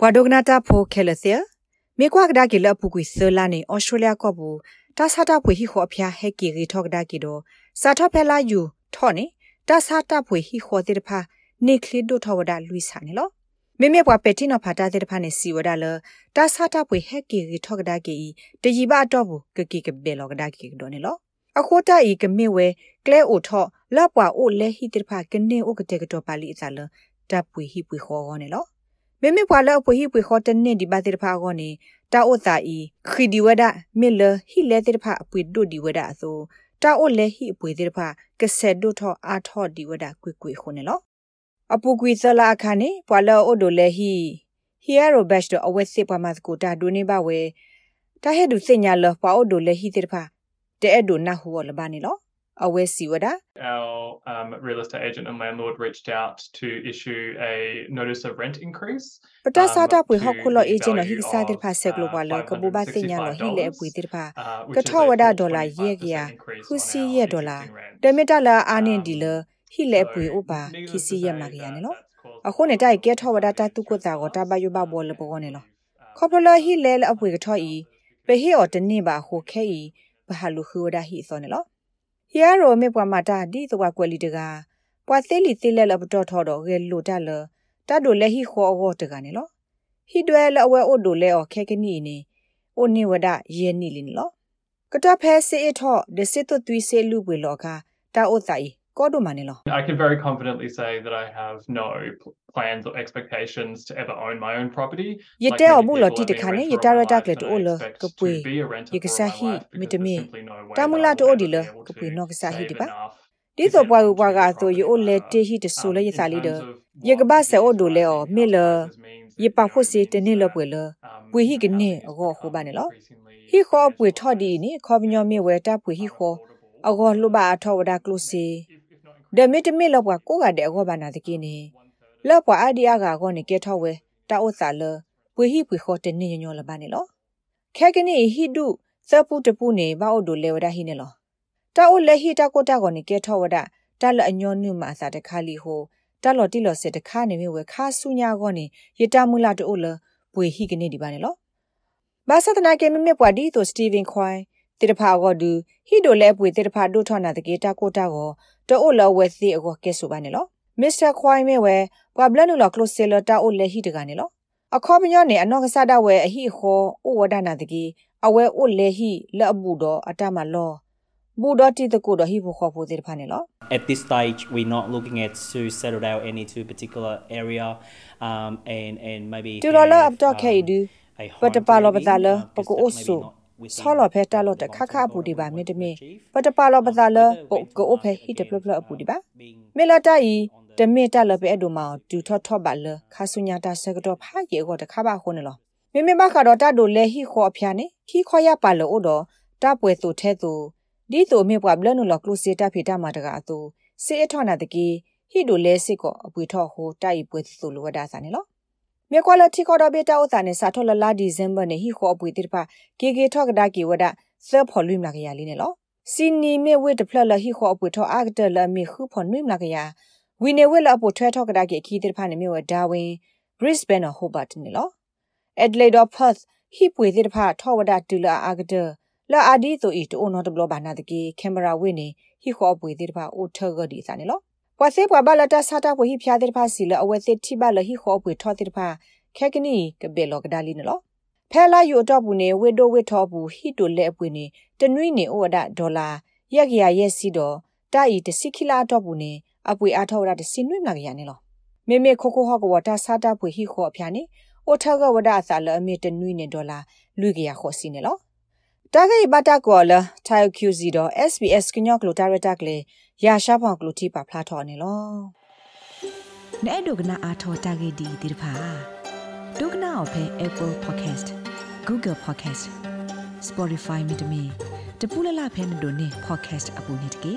ဘွာဒိုဂနာတာဖိုခဲလစီမေကွာကဒါကီလပူကွီဆလာနေဩစတြေးလျကောဘူးတာဆာတာဖွေဟီခေါအဖျားဟက်ကီရီထောက်ကဒါကီတော့စာထဖဲလာယူထောနေတာဆာတာဖွေဟီခေါတိတဖာနေကလီဒိုထောဝဒါလူီဆာနေလောမေမေပွားပက်တီနော်ဖာတာတဲ့တဖာနေစီဝဒါလတာဆာတာပွေဟက်ကီရီထောက်ကဒါကီတကြီးပါတော့ဘူးကကီကဘဲလောကဒါကီတော့နေလောအခိုတာဤကမေဝဲကလဲအိုထော့လပွားအိုလဲဟီတဖာကနေအိုကတဲ့ကတော့ပါလီအစားလတပ်ပွေဟီပွေခေါ်ခေါ်နေလော မေမေပွားလပွေဟိပွေခေါ်တနေဒီပါတိဖာကောနေတာအိုတာဤခီဒီဝဒမေလဟိလဲတိဖာအပွေဒုဒီဝဒအစိုးတာအိုလဲဟိအပွေတိဖာကဆက်ဒုထောအာထောဒီဝဒကွေကွေခုန်နော်အပူကွေသလာခါနေပွာလအိုဒိုလဲဟိဟီယာရိုဘက်ဒအဝက်စစ်ပွားမစကိုတာဒိုနေပါဝဲတာဟဲဒုစညာလပွာအိုဒိုလဲဟိတိဖာတဲ့ဒိုနာဟူဝလဘာနေလော အဝဲစီဝဒ Our um, real estate agent and landlord reached out to issue a notice of rent increase. ပတာစာတာပွေဟခုလောအေဂျင့်ဟိကစားတဲ့ဖာဆက်ဂလိုဘာလကဘူဘာစညာလောဟိလေပွေတဲ့ဖာကထောဝဒဒေါ်လာယေကရခုစီယေဒေါ်လာတမီတလာအာနင်ဒီလဟိလေပွေဥပါခီစီယေမာကရနေလောအခုနေတိုက်ကဲထောဝဒတာတုကတာကိုတဘယဘဘောလဘောနေလောခေါပလဟိလေအပွေကထောဤပဟေော်တနေပါဟိုခဲဤဘဟာလူခူဝဒဟိစောနေလော ဟီယာရိုမေပွားမတာဒီတဝကွယ်လီတကပွာသေးလီသေးလက်လပတော်ထော်တော့ဂဲလိုတလတတ်တို့လက်ဟိခေါ်အောတကနေလောဟီတွဲလအဝဲအိုဒိုလဲအော်ခဲကနီနေအိုနေဝဒယေနီလင်းလောကတဖဲစေအထော့ဒစစ်သွသွီစေလူပွေလောကတာအိုတိုင် ကောဒိုမနေလော I can very confidently say that I have no plans or expectations to ever own my own property ယတဲအမှုလောတိတခါနေယတရတက်လက်တိုလကပွေယကဆာဟီမီတမီတမူလာတိုဒီလကပွေနောကဆာဟီဒီပါဒီတော့ပွားပွားကဆိုယိုလေတေဟီတဆူလေယစာလီဒယကဘာဆေအိုဒိုလေအောမေလယပဖို့စီတနေလပွေလပွေဟီကနေအကောခုပါနေလောဟီခေါ်ပွေထော်ဒီနေခေါ်ပညောမေဝဲတာပွေဟီခေါ်အကောလှပါထောဝဒါကလုစီ ဒမီတမီလောက်ပွားကိုကတဲ့အကောဘာနာတကင်းနေလောက်ပွားအဒီယာကကောနေကဲထောဝဲတာဥစာလပွေဟိပွေခေါ်တနေညညောလပါနေလောခဲကနေဟိဒုသပူတပူနေဘာအိုဒိုလေဝဒဟိနေလောတာအိုလေဟိတာကိုတာကောနေကဲထောဝဒတာလအညောနုမာစာတခါလီဟိုတာလော်တီလော်စစ်တခါနေမြဝဲခါဆုညာကောနေယတမူလာတိုလပွေဟိကနေဒီပါနေလောဘာသဒနာကေမမေပွားဒီတိုစတီဗင်ခွိုင်း တေတဖာကောဒူဟိဒိုလဲပွေတေတဖာဒိုထောနာတကေတာကိုတာကောတိုလောဝဲစီအကောကဲဆိုပါနေလောမစ္စတာခွိုင်းမဲဝဲပွာဘလနူလောကလိုဆေလတာအိုလေဟီတကနေလောအခေါ်ပညောနေအနောကဆဒဝဲအဟိခောအိုဝဒနာတကြီးအဝဲအိုလေဟီလက်အဘူတော့အတမလောဘူဒတိတကုတော့ဟိဖို့ခေါ်ဖို့တဲ့ဖာနေလော At this stage we're not looking at to settle down any to particular area um and and maybe တူလောလပ်တော့ခဲဒူပတပါလောပတာလပကိုအိုဆူ ဆောလဖဲတာလောတခခအပူဒီပါမေတမေပတပါလောပတာလပုကိုအိုဖဲဟိတပလပလအပူဒီပါမေလာတိုင်တမေတလပဲအဒူမောဒူထော့ထော့ပါလခါဆုညာတာစကတော့ဖာရေကိုတခါပါခုန်နော်မေမေဘခါတော့တဒိုလေဟိခေါ်အဖျားနေခီခေါ်ရပါလို့အိုတော့တပွဲသူထဲသူဒီသူမေပွားဘလနုလကလုစီတာဖေတာမာတကအသူစေအထောနာတကီဟိဒိုလဲစစ်ကောအပွေထော့ဟိုတိုက်ပွဲသူလိုဝဒါစာနေလို့ မြေကွာလတိခေါ်တော့ဘေတာဥစာနေစာထော်လလာဒီဇင်ဘာနေဟိခေါ်အပွေတိတပါကေကေထော့ကဒါကီဝဒါဆပ်ဖော်လွိမလာကရလေးနေလို့စီနီမေဝေတဖလလဟိခေါ်အပွေထော့အာကတလမေခုဖော်နွိမလာကရဝီနေဝဲလအပိုထွဲထောက်ကဒါကေခီတိဖာနေမြို့ဒါဝင် Brisbane ဟိုဘတ်နေလော Adelaide of Perth ဟိပွေတိဖာထောဝဒတူလာအာဂဒလာအာဒီဆိုဤတိုနော်တဘလဘာနာတကေကင်မရာဝိနေဟိခေါ်ပွေတိဖာအိုထောဂဒီစာနေလော ပွာစေပွာဘလာတာစာတာပွေဟိဖျားတိဖာစီလအဝဲစစ်တိဘလဟိခေါ်ပွေထောတိဖာခက်ကနီကဘေလောကဒါလီနော်ဖဲလာယူတော့ဘူးနေဝိဒိုဝိထောဘူးဟီတိုလက်အပွေနေတနွိနေဩဝဒဒေါ်လာရက်ရရက်စီတော့တာဤတစီခိလာတော့ဘူးနေအပွေအားထောရတဲ့စင်နွိမလာကရနေလောမေမေခိုခိုဟောကဝတာစာတာပွေဟိခောအဖျာနေအိုထကဝဒအစာလအမေတနွိနေဒေါ်လာလူကရခောစီနေလောတာဂိဘတာကောလထိုင်ကျူစီတော့ SBS ကညော့ကလိုတာရတာကလေ ရာရှာဖောင်ကလိုတီပါဖလာထော်နေလောနဲ့ဒုကနာအာထောတာဂိဒီဒီဖာဒုကနာအဖဲ Apple Podcast Google Podcast Spotify မြေတမီတပူလလဖဲနဒိုနေ podcast အပူနေတကေ